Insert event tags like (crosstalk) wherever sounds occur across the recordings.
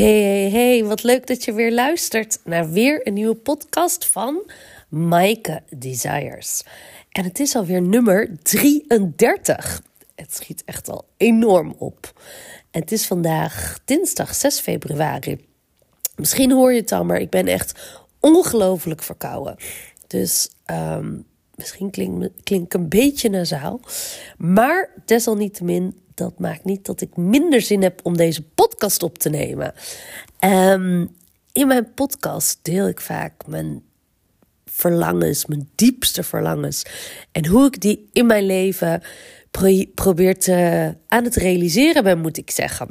Hey, hey, hey, wat leuk dat je weer luistert naar weer een nieuwe podcast van Maaike Desires. En het is alweer nummer 33. Het schiet echt al enorm op. En het is vandaag dinsdag 6 februari. Misschien hoor je het al, maar ik ben echt ongelooflijk verkouden. Dus ehm, misschien klinkt ik een beetje nasaal. Maar desalniettemin dat maakt niet dat ik minder zin heb om deze podcast op te nemen. Um, in mijn podcast deel ik vaak mijn verlangens, mijn diepste verlangens. En hoe ik die in mijn leven probeer te, aan het realiseren ben, moet ik zeggen.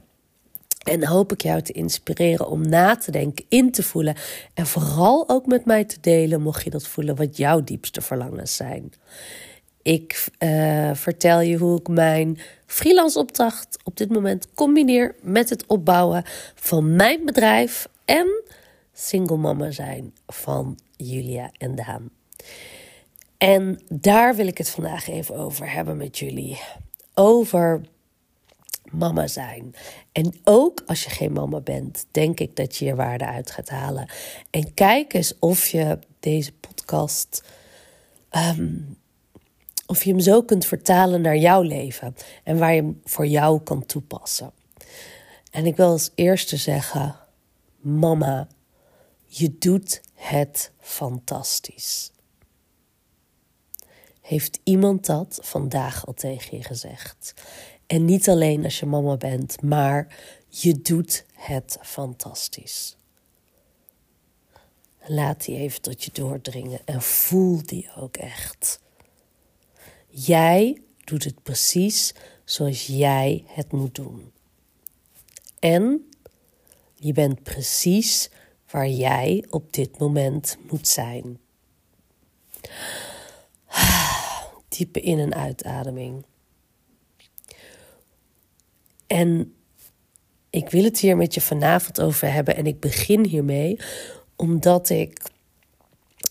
En hoop ik jou te inspireren om na te denken, in te voelen. En vooral ook met mij te delen, mocht je dat voelen, wat jouw diepste verlangens zijn. Ik uh, vertel je hoe ik mijn freelance opdracht op dit moment combineer met het opbouwen van mijn bedrijf en single mama zijn van Julia en Daan. En daar wil ik het vandaag even over hebben met jullie. Over mama zijn. En ook als je geen mama bent, denk ik dat je je waarde uit gaat halen. En kijk eens of je deze podcast um, of je hem zo kunt vertalen naar jouw leven en waar je hem voor jou kan toepassen. En ik wil als eerste zeggen: Mama, je doet het fantastisch. Heeft iemand dat vandaag al tegen je gezegd? En niet alleen als je mama bent, maar je doet het fantastisch. Laat die even tot je doordringen en voel die ook echt. Jij doet het precies zoals jij het moet doen. En je bent precies waar jij op dit moment moet zijn. (sighs) Diepe in- en uitademing. En ik wil het hier met je vanavond over hebben. En ik begin hiermee omdat ik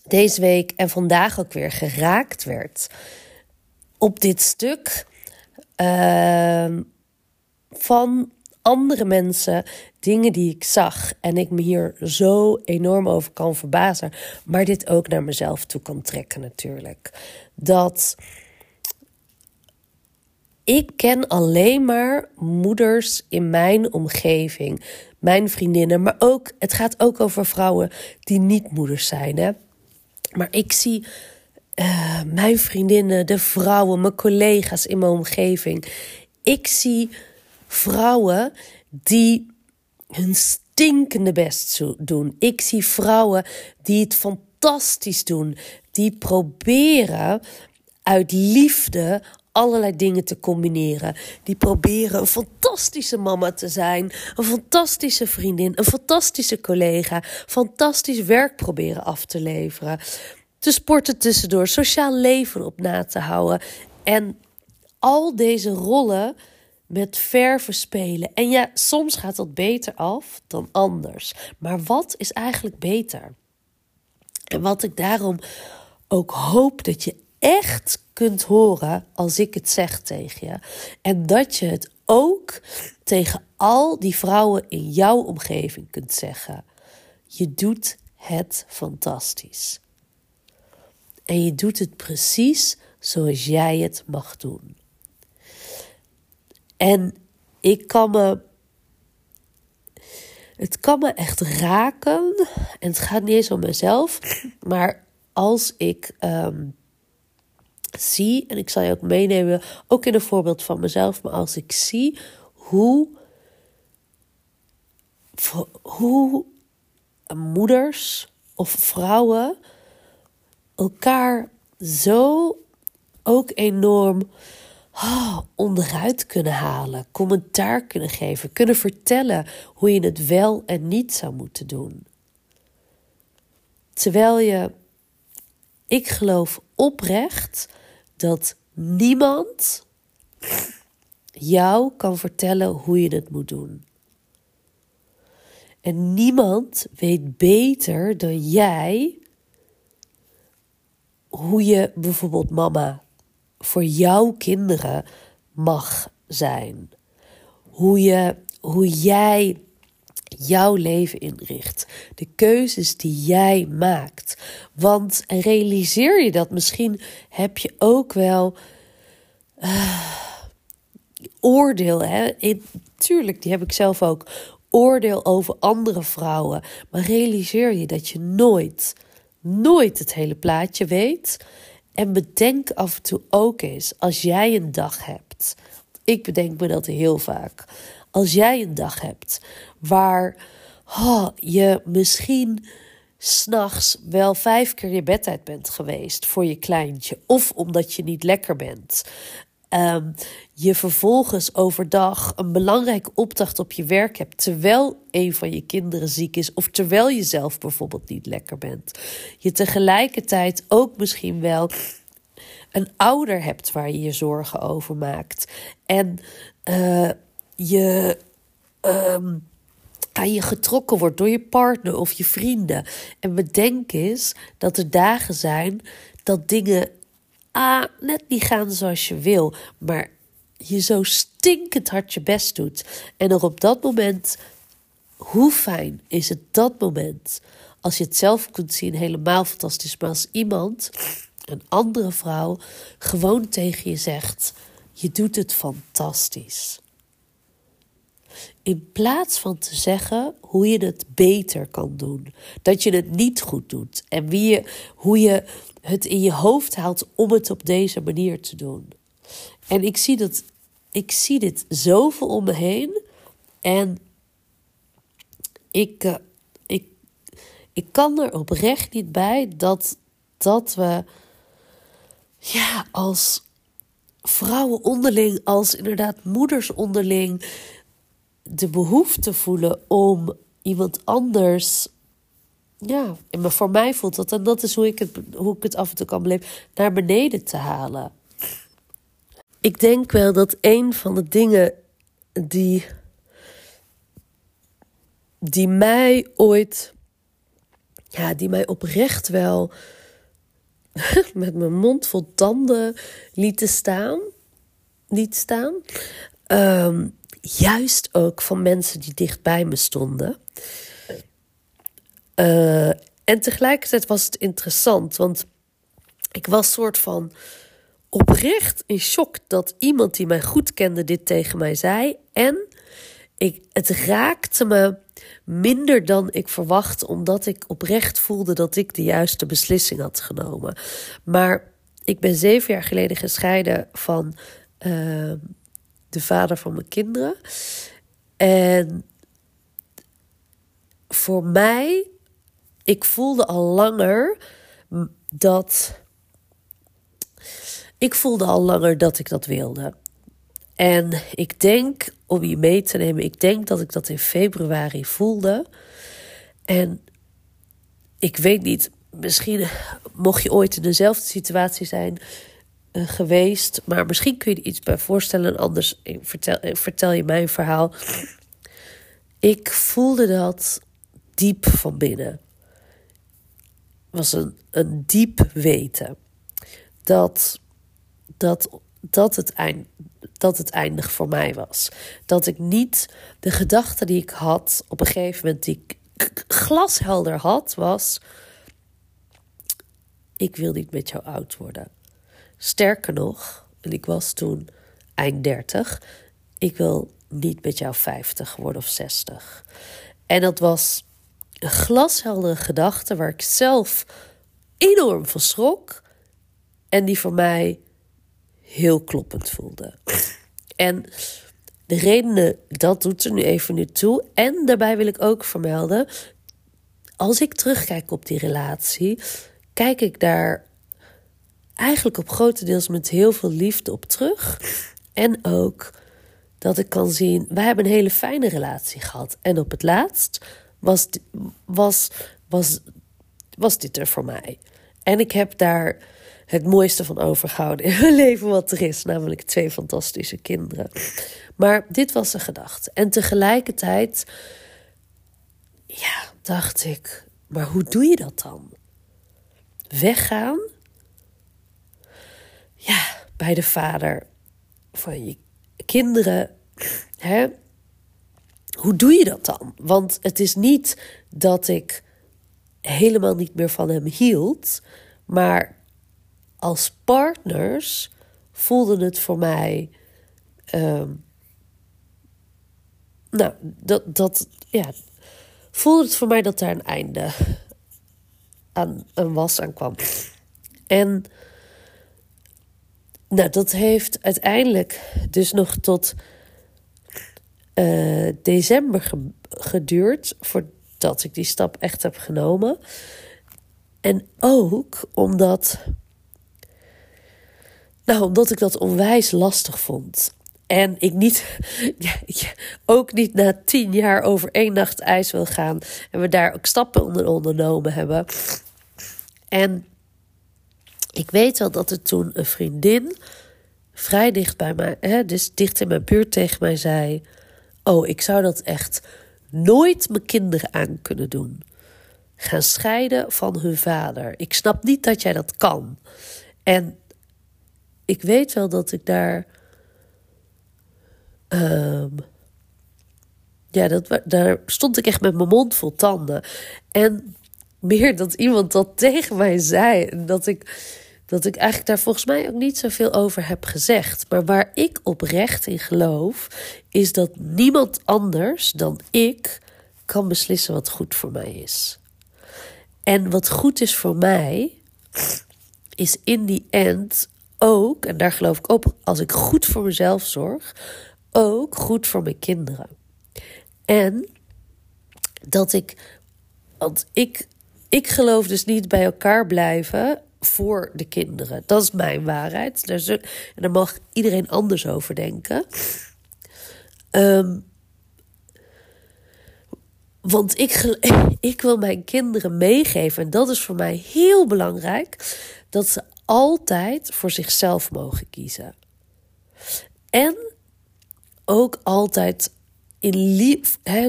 deze week en vandaag ook weer geraakt werd op dit stuk uh, van andere mensen, dingen die ik zag en ik me hier zo enorm over kan verbazen, maar dit ook naar mezelf toe kan trekken natuurlijk. Dat ik ken alleen maar moeders in mijn omgeving, mijn vriendinnen, maar ook het gaat ook over vrouwen die niet moeders zijn, hè. Maar ik zie uh, mijn vriendinnen, de vrouwen, mijn collega's in mijn omgeving. Ik zie vrouwen die hun stinkende best doen. Ik zie vrouwen die het fantastisch doen, die proberen uit liefde allerlei dingen te combineren. Die proberen een fantastische mama te zijn, een fantastische vriendin, een fantastische collega, fantastisch werk proberen af te leveren te sporten tussendoor, sociaal leven op na te houden. En al deze rollen met verven spelen. En ja, soms gaat dat beter af dan anders. Maar wat is eigenlijk beter? En wat ik daarom ook hoop dat je echt kunt horen als ik het zeg tegen je. En dat je het ook tegen al die vrouwen in jouw omgeving kunt zeggen. Je doet het fantastisch. En je doet het precies zoals jij het mag doen. En ik kan me. Het kan me echt raken. En het gaat niet eens om mezelf. Maar als ik ehm, zie, en ik zal je ook meenemen, ook in een voorbeeld van mezelf, maar als ik zie hoe, hoe moeders of vrouwen elkaar zo ook enorm oh, onderuit kunnen halen, commentaar kunnen geven, kunnen vertellen hoe je het wel en niet zou moeten doen. Terwijl je, ik geloof oprecht dat niemand jou kan vertellen hoe je het moet doen. En niemand weet beter dan jij hoe je bijvoorbeeld mama voor jouw kinderen mag zijn. Hoe, je, hoe jij jouw leven inricht. De keuzes die jij maakt. Want realiseer je dat misschien heb je ook wel uh, oordeel. Hè? Tuurlijk, die heb ik zelf ook. Oordeel over andere vrouwen. Maar realiseer je dat je nooit, nooit het hele plaatje weet. En bedenk af en toe ook eens, als jij een dag hebt. Ik bedenk me dat heel vaak. Als jij een dag hebt waar oh, je misschien s'nachts wel vijf keer je bed uit bent geweest voor je kleintje, of omdat je niet lekker bent. Um, je vervolgens overdag een belangrijke opdracht op je werk hebt, terwijl een van je kinderen ziek is, of terwijl je zelf bijvoorbeeld niet lekker bent. Je tegelijkertijd ook misschien wel een ouder hebt waar je je zorgen over maakt. En uh, je. Um, aan je getrokken wordt door je partner of je vrienden. En bedenk eens dat er dagen zijn dat dingen ah, net niet gaan zoals je wil, maar je zo stinkend hard je best doet. En er op dat moment, hoe fijn is het dat moment, als je het zelf kunt zien, helemaal fantastisch. Maar als iemand, een andere vrouw, gewoon tegen je zegt: Je doet het fantastisch. In plaats van te zeggen hoe je het beter kan doen. Dat je het niet goed doet. En wie je, hoe je het in je hoofd haalt om het op deze manier te doen. En ik zie, dat, ik zie dit zoveel om me heen. En ik, uh, ik, ik kan er oprecht niet bij dat, dat we ja, als vrouwen onderling, als inderdaad moeders onderling, de behoefte voelen om iemand anders. Ja, en voor mij voelt dat, en dat is hoe ik, het, hoe ik het af en toe kan beleven, naar beneden te halen. Ik denk wel dat een van de dingen die, die mij ooit, ja, die mij oprecht wel (laughs) met mijn mond vol tanden lieten staan, liet staan, um, juist ook van mensen die dichtbij me stonden. Uh, en tegelijkertijd was het interessant, want ik was soort van oprecht in shock dat iemand die mij goed kende dit tegen mij zei. En ik, het raakte me minder dan ik verwachtte, omdat ik oprecht voelde dat ik de juiste beslissing had genomen. Maar ik ben zeven jaar geleden gescheiden van uh, de vader van mijn kinderen. En voor mij, ik voelde al langer dat. Ik voelde al langer dat ik dat wilde. En ik denk, om je mee te nemen, ik denk dat ik dat in februari voelde. En ik weet niet, misschien mocht je ooit in dezelfde situatie zijn uh, geweest. Maar misschien kun je er iets bij voorstellen. Anders vertel, eh, vertel je mijn verhaal. Ik voelde dat diep van binnen. was een, een diep weten. Dat, dat, dat, het eind, dat het eindig voor mij was. Dat ik niet de gedachte die ik had op een gegeven moment, die ik glashelder had, was: ik wil niet met jou oud worden. Sterker nog, en ik was toen eind 30, ik wil niet met jou 50 worden of 60. En dat was een glasheldere gedachte waar ik zelf enorm van schrok en die voor mij heel kloppend voelde. En de redenen, dat doet er nu even nu toe. En daarbij wil ik ook vermelden, als ik terugkijk op die relatie, kijk ik daar eigenlijk op grotendeels met heel veel liefde op terug. En ook dat ik kan zien, wij hebben een hele fijne relatie gehad. En op het laatst was, was, was, was dit er voor mij. En ik heb daar het mooiste van overgehouden in mijn leven wat er is, namelijk twee fantastische kinderen. Maar dit was de gedachte. En tegelijkertijd, ja, dacht ik, maar hoe doe je dat dan? Weggaan bij de vader van je kinderen. Hè? hoe doe je dat dan? Want het is niet dat ik helemaal niet meer van hem hield, maar als partners voelde het voor mij. Ehm, nou, dat, dat, ja, voelde het voor mij dat daar een einde aan een was aan kwam. En nou, dat heeft uiteindelijk dus nog tot uh, december geduurd voordat ik die stap echt heb genomen. En ook omdat, nou, omdat ik dat onwijs lastig vond. En ik niet, (laughs) ook niet na tien jaar over één nacht ijs wil gaan. En we daar ook stappen onder ondernomen hebben. En ik weet wel dat er toen een vriendin vrij dicht bij mij, hè, dus dicht in mijn buurt tegen mij zei: Oh, ik zou dat echt nooit mijn kinderen aan kunnen doen. Gaan scheiden van hun vader. Ik snap niet dat jij dat kan. En ik weet wel dat ik daar. Um, ja, dat, daar stond ik echt met mijn mond vol tanden. En meer dat iemand dat (laughs) tegen mij zei. En dat ik, dat ik eigenlijk daar volgens mij ook niet zoveel over heb gezegd. Maar waar ik oprecht in geloof, is dat niemand anders dan ik kan beslissen wat goed voor mij is. En wat goed is voor mij, is in die end ook, en daar geloof ik ook, als ik goed voor mezelf zorg, ook goed voor mijn kinderen. En dat ik, want ik ik geloof dus niet bij elkaar blijven voor de kinderen. Dat is mijn waarheid. En daar mag iedereen anders over denken. Um, want ik, (laughs) ik wil mijn kinderen meegeven, en dat is voor mij heel belangrijk, dat ze altijd voor zichzelf mogen kiezen. En ook altijd in lief, hè,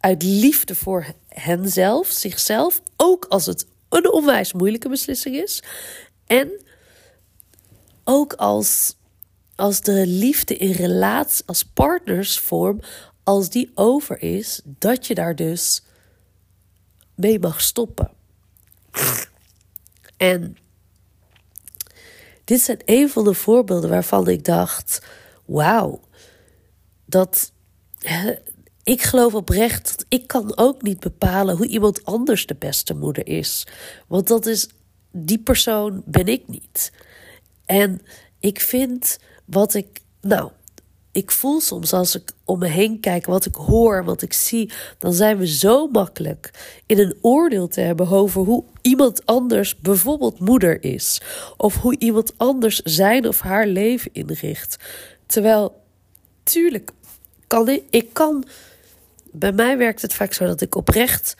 uit liefde voor henzelf, zichzelf, ook als het een onwijs moeilijke beslissing is. En ook als, als de liefde in relatie, als partnersvorm, als die over is, dat je daar dus mee mag stoppen. En dit zijn een van de voorbeelden waarvan ik dacht: wauw, dat ik geloof oprecht dat ik kan ook niet bepalen hoe iemand anders de beste moeder is. Want dat is, die persoon ben ik niet. En ik vind wat ik, nou, ik voel soms als ik om me heen kijk, wat ik hoor, wat ik zie, dan zijn we zo makkelijk in een oordeel te hebben over hoe iemand anders bijvoorbeeld moeder is. Of hoe iemand anders zijn of haar leven inricht. Terwijl, tuurlijk, kan ik, ik kan bij mij werkt het vaak zo dat ik oprecht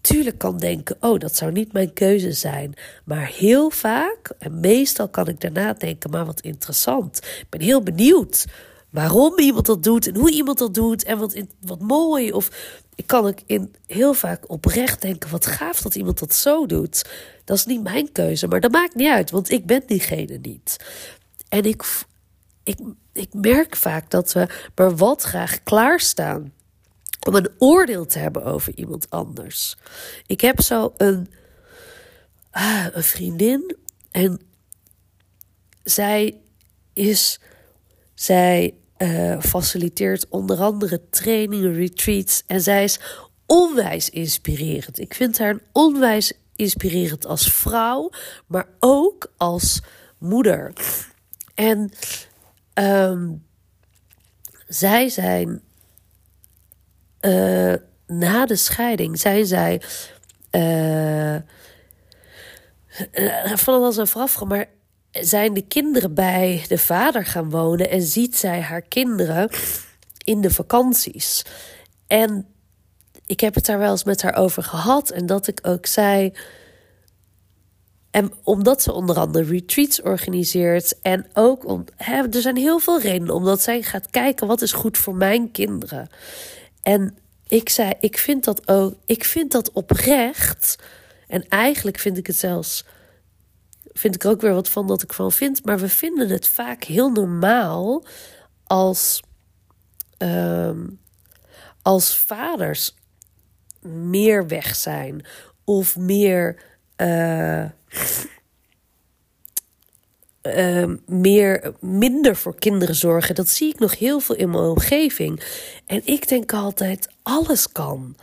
tuurlijk kan denken: oh, dat zou niet mijn keuze zijn. Maar heel vaak, en meestal kan ik daarna denken: maar wat interessant. Ik ben heel benieuwd waarom iemand dat doet en hoe iemand dat doet en wat, wat mooi. Of ik kan ik in heel vaak oprecht denken: wat gaaf dat iemand dat zo doet. Dat is niet mijn keuze, maar dat maakt niet uit, want ik ben diegene niet. En ik, ik, ik merk vaak dat we maar wat graag klaarstaan om een oordeel te hebben over iemand anders. Ik heb zo een, ah, een vriendin en zij is, zij uh, faciliteert onder andere trainingen, retreats en zij is onwijs inspirerend. Ik vind haar onwijs inspirerend als vrouw, maar ook als moeder. En um, zij zijn uh, na de scheiding zijn zij. Uh, van alles aan vooraf, maar zijn de kinderen bij de vader gaan wonen en ziet zij haar kinderen in de vakanties. En ik heb het daar wel eens met haar over gehad en dat ik ook zei. En omdat ze onder andere retreats organiseert. En ook. Hè, er zijn heel veel redenen. Omdat zij gaat kijken wat is goed voor mijn kinderen. En ik zei, ik vind dat ook, ik vind dat oprecht. En eigenlijk vind ik het zelfs, vind ik ook weer wat van dat ik van vind. Maar we vinden het vaak heel normaal als, um, als vaders meer weg zijn of meer. Uh, uh, meer, minder voor kinderen zorgen. Dat zie ik nog heel veel in mijn omgeving. En ik denk altijd, alles kan.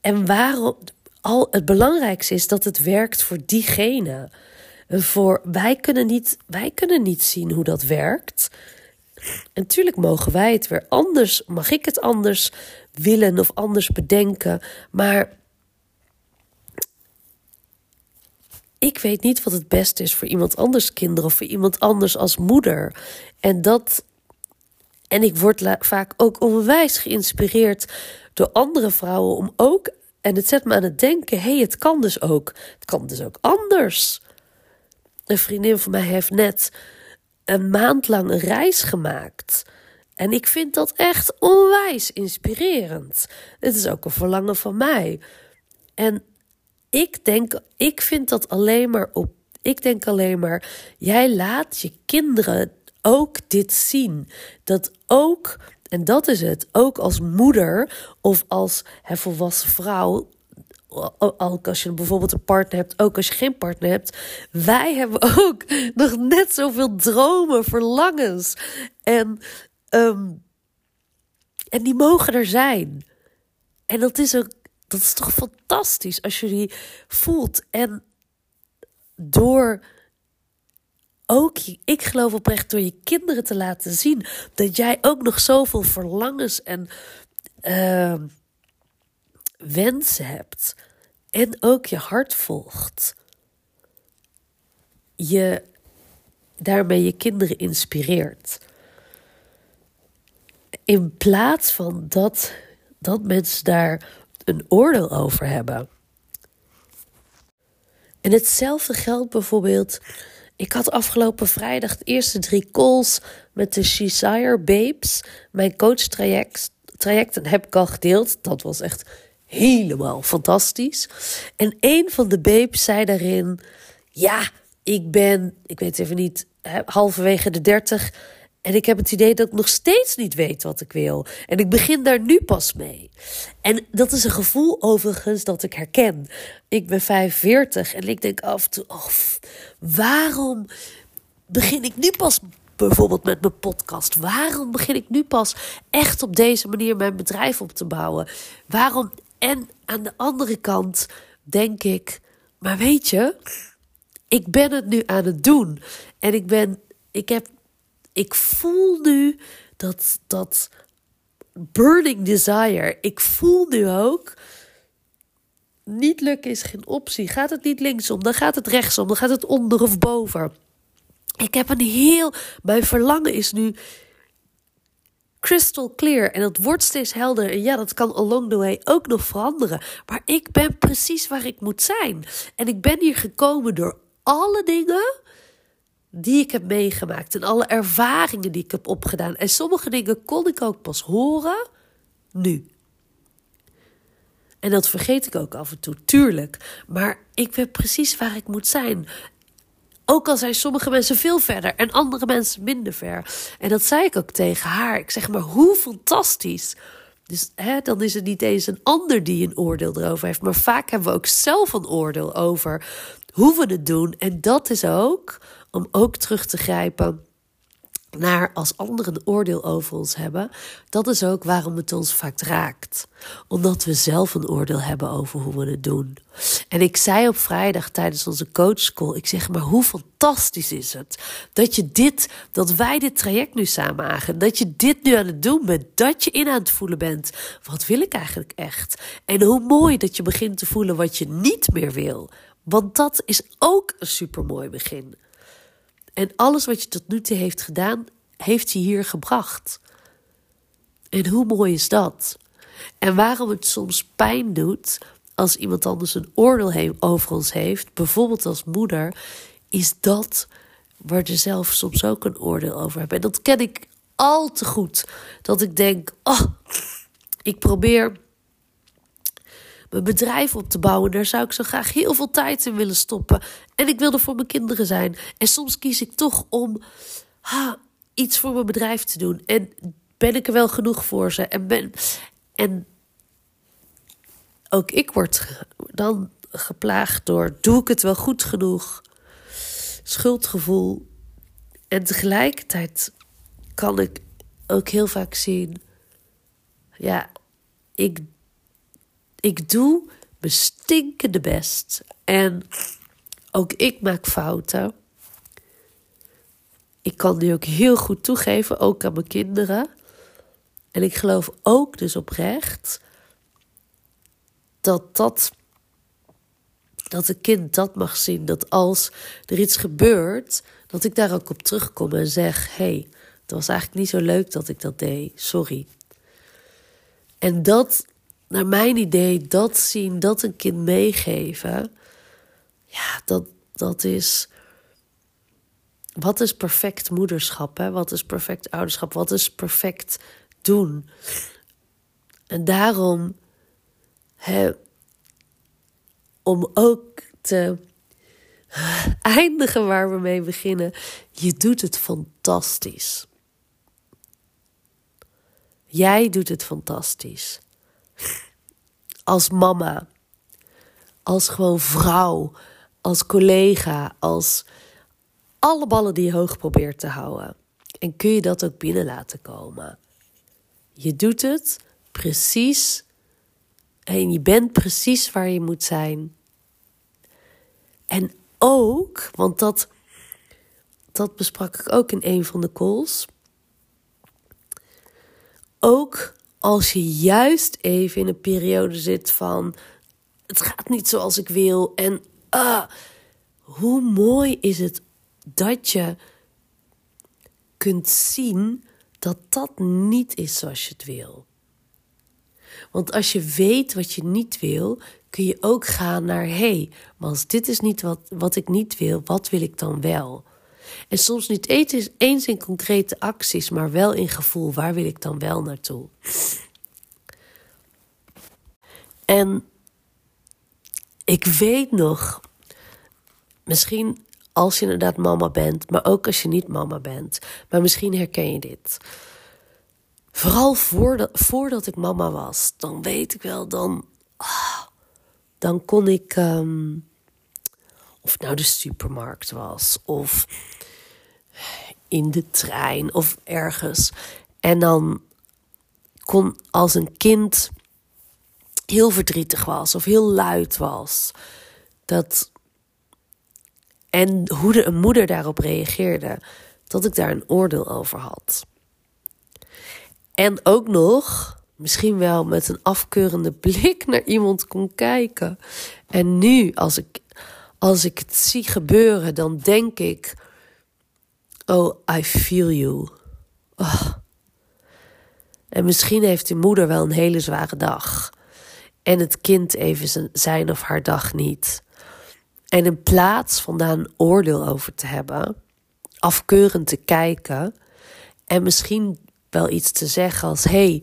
En waarom, al het belangrijkste is dat het werkt voor diegene. Voor, wij, kunnen niet, wij kunnen niet zien hoe dat werkt. En natuurlijk mogen wij het weer anders, mag ik het anders willen of anders bedenken. Maar ik weet niet wat het beste is voor iemand anders kinderen of voor iemand anders als moeder. En dat. En ik word vaak ook onwijs geïnspireerd door andere vrouwen om ook. En het zet me aan het denken: hé, hey, het kan dus ook. Het kan dus ook anders. Een vriendin van mij heeft net een maand lang een reis gemaakt. En ik vind dat echt onwijs inspirerend. Het is ook een verlangen van mij. En ik denk, ik vind dat alleen maar op. Ik denk alleen maar, jij laat je kinderen ook dit zien. Dat ook, en dat is het, ook als moeder of als hè, volwassen vrouw, ook als je bijvoorbeeld een partner hebt, ook als je geen partner hebt. Wij hebben (laughs) ook nog net zoveel dromen, verlangens. En, um, en die mogen er zijn. En dat is, ook, dat is toch fantastisch als je die voelt. En door ook, ik geloof oprecht, door je kinderen te laten zien dat jij ook nog zoveel verlangens en. Uh, wensen hebt en ook je hart volgt, je daarmee je kinderen inspireert. In plaats van dat, dat mensen daar een oordeel over hebben. En hetzelfde geldt bijvoorbeeld. Ik had afgelopen vrijdag de eerste drie calls met de Shesire Babes. Mijn coachtraject traject, heb ik al gedeeld. Dat was echt helemaal fantastisch. En een van de babes zei daarin: Ja, ik ben, ik weet even niet, halverwege de dertig. En ik heb het idee dat ik nog steeds niet weet wat ik wil. En ik begin daar nu pas mee. En dat is een gevoel overigens dat ik herken. Ik ben 45 en ik denk af en toe: oh, waarom begin ik nu pas bijvoorbeeld met mijn podcast? Waarom begin ik nu pas echt op deze manier mijn bedrijf op te bouwen? Waarom en aan de andere kant denk ik, maar weet je, ik ben het nu aan het doen. En ik ben, ik heb, ik voel nu dat, dat burning desire. Ik voel nu ook, niet lukken is geen optie. Gaat het niet linksom, dan gaat het rechtsom, dan gaat het onder of boven. Ik heb een heel, mijn verlangen is nu crystal clear en het wordt steeds helder. En ja, dat kan along the way ook nog veranderen. Maar ik ben precies waar ik moet zijn. En ik ben hier gekomen door alle dingen die ik heb meegemaakt en alle ervaringen die ik heb opgedaan. En sommige dingen kon ik ook pas horen nu. En dat vergeet ik ook af en toe, tuurlijk. Maar ik ben precies waar ik moet zijn. Ook al zijn sommige mensen veel verder en andere mensen minder ver. En dat zei ik ook tegen haar. Ik zeg maar, hoe fantastisch. Dus hè, dan is het niet eens een ander die een oordeel erover heeft. Maar vaak hebben we ook zelf een oordeel over hoe we het doen. En dat is ook om ook terug te grijpen naar als anderen een oordeel over ons hebben, dat is ook waarom het ons vaak raakt. Omdat we zelf een oordeel hebben over hoe we het doen. En ik zei op vrijdag tijdens onze coachschool, ik zeg maar hoe fantastisch is het dat je dit, dat wij dit traject nu samen aangaan, dat je dit nu aan het doen bent, dat je in aan het voelen bent, wat wil ik eigenlijk echt? En hoe mooi dat je begint te voelen wat je niet meer wil. Want dat is ook een supermooi begin. En alles wat je tot nu toe heeft gedaan, heeft hij hier gebracht. En hoe mooi is dat? En waarom het soms pijn doet als iemand anders een oordeel over ons heeft, bijvoorbeeld als moeder, is dat waar je zelf soms ook een oordeel over hebt. En dat ken ik al te goed. Dat ik denk, oh, ik probeer mijn bedrijf op te bouwen. Daar zou ik zo graag heel veel tijd in willen stoppen. En ik wil er voor mijn kinderen zijn. En soms kies ik toch om iets voor mijn bedrijf te doen. En ben ik er wel genoeg voor ze? En ben, En ook ik word dan geplaagd door: doe ik het wel goed genoeg? Schuldgevoel. En tegelijkertijd kan ik ook heel vaak zien: ja, ik, ik doe mijn stinkende best. En ook ik maak fouten. Ik kan die ook heel goed toegeven, ook aan mijn kinderen. En ik geloof ook dus oprecht dat dat dat een kind dat mag zien. Dat als er iets gebeurt, dat ik daar ook op terugkom en zeg: hey, het was eigenlijk niet zo leuk dat ik dat deed. Sorry. En dat, naar mijn idee, dat zien, dat een kind meegeven. Ja, dat, dat is. Wat is perfect moederschap? Hè? Wat is perfect ouderschap? Wat is perfect doen? En daarom. Hè, om ook te (laughs) eindigen waar we mee beginnen. Je doet het fantastisch. Jij doet het fantastisch. Als mama, als gewoon vrouw, als collega, als alle ballen die je hoog probeert te houden. En kun je dat ook binnen laten komen. Je doet het precies en je bent precies waar je moet zijn. En ook, want dat, dat besprak ik ook in een van de calls. Ook als je juist even in een periode zit van het gaat niet zoals ik wil. En ah, hoe mooi is het dat je kunt zien dat dat niet is zoals je het wil. Want als je weet wat je niet wil, kun je ook gaan naar hé, hey, maar als dit is niet wat, wat ik niet wil, wat wil ik dan wel? En soms niet eens in concrete acties, maar wel in gevoel. Waar wil ik dan wel naartoe? En ik weet nog, misschien als je inderdaad mama bent, maar ook als je niet mama bent, maar misschien herken je dit. Vooral voordat, voordat ik mama was, dan weet ik wel, dan, ah, dan kon ik, um, of nou de supermarkt was, of in de trein, of ergens. En dan kon als een kind heel verdrietig was of heel luid was, dat. En hoe de, een moeder daarop reageerde, dat ik daar een oordeel over had. En ook nog misschien wel met een afkeurende (laughs) blik naar iemand kon kijken. En nu, als ik, als ik het zie gebeuren, dan denk ik: Oh, I feel you. Oh. En misschien heeft die moeder wel een hele zware dag. En het kind even zijn of haar dag niet. En in plaats van daar een oordeel over te hebben, afkeurend te kijken en misschien wel iets te zeggen als: hey,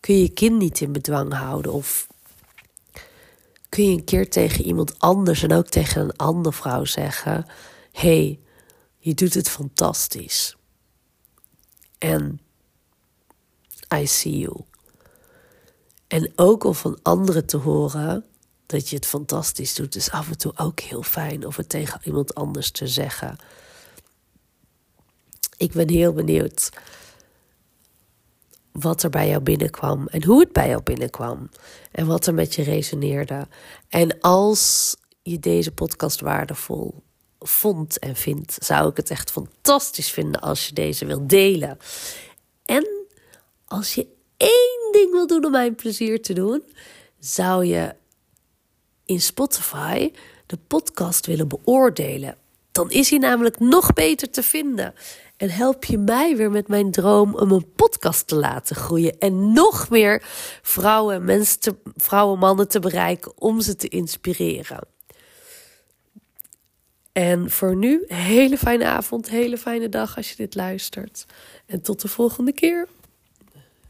kun je je kind niet in bedwang houden? Of kun je een keer tegen iemand anders en ook tegen een andere vrouw zeggen: hey, je doet het fantastisch. En I see you. En ook om van anderen te horen dat je het fantastisch doet, is af en toe ook heel fijn om het tegen iemand anders te zeggen. Ik ben heel benieuwd wat er bij jou binnenkwam en hoe het bij jou binnenkwam en wat er met je resoneerde. En als je deze podcast waardevol vond en vindt, zou ik het echt fantastisch vinden als je deze wilt delen. En als je één ding wil doen om mij plezier te doen, zou je in Spotify de podcast willen beoordelen. Dan is hij namelijk nog beter te vinden. En help je mij weer met mijn droom om een podcast te laten groeien. En nog meer vrouwen, mensen te, vrouwen, mannen te bereiken om ze te inspireren. En voor nu, hele fijne avond, hele fijne dag als je dit luistert. En tot de volgende keer.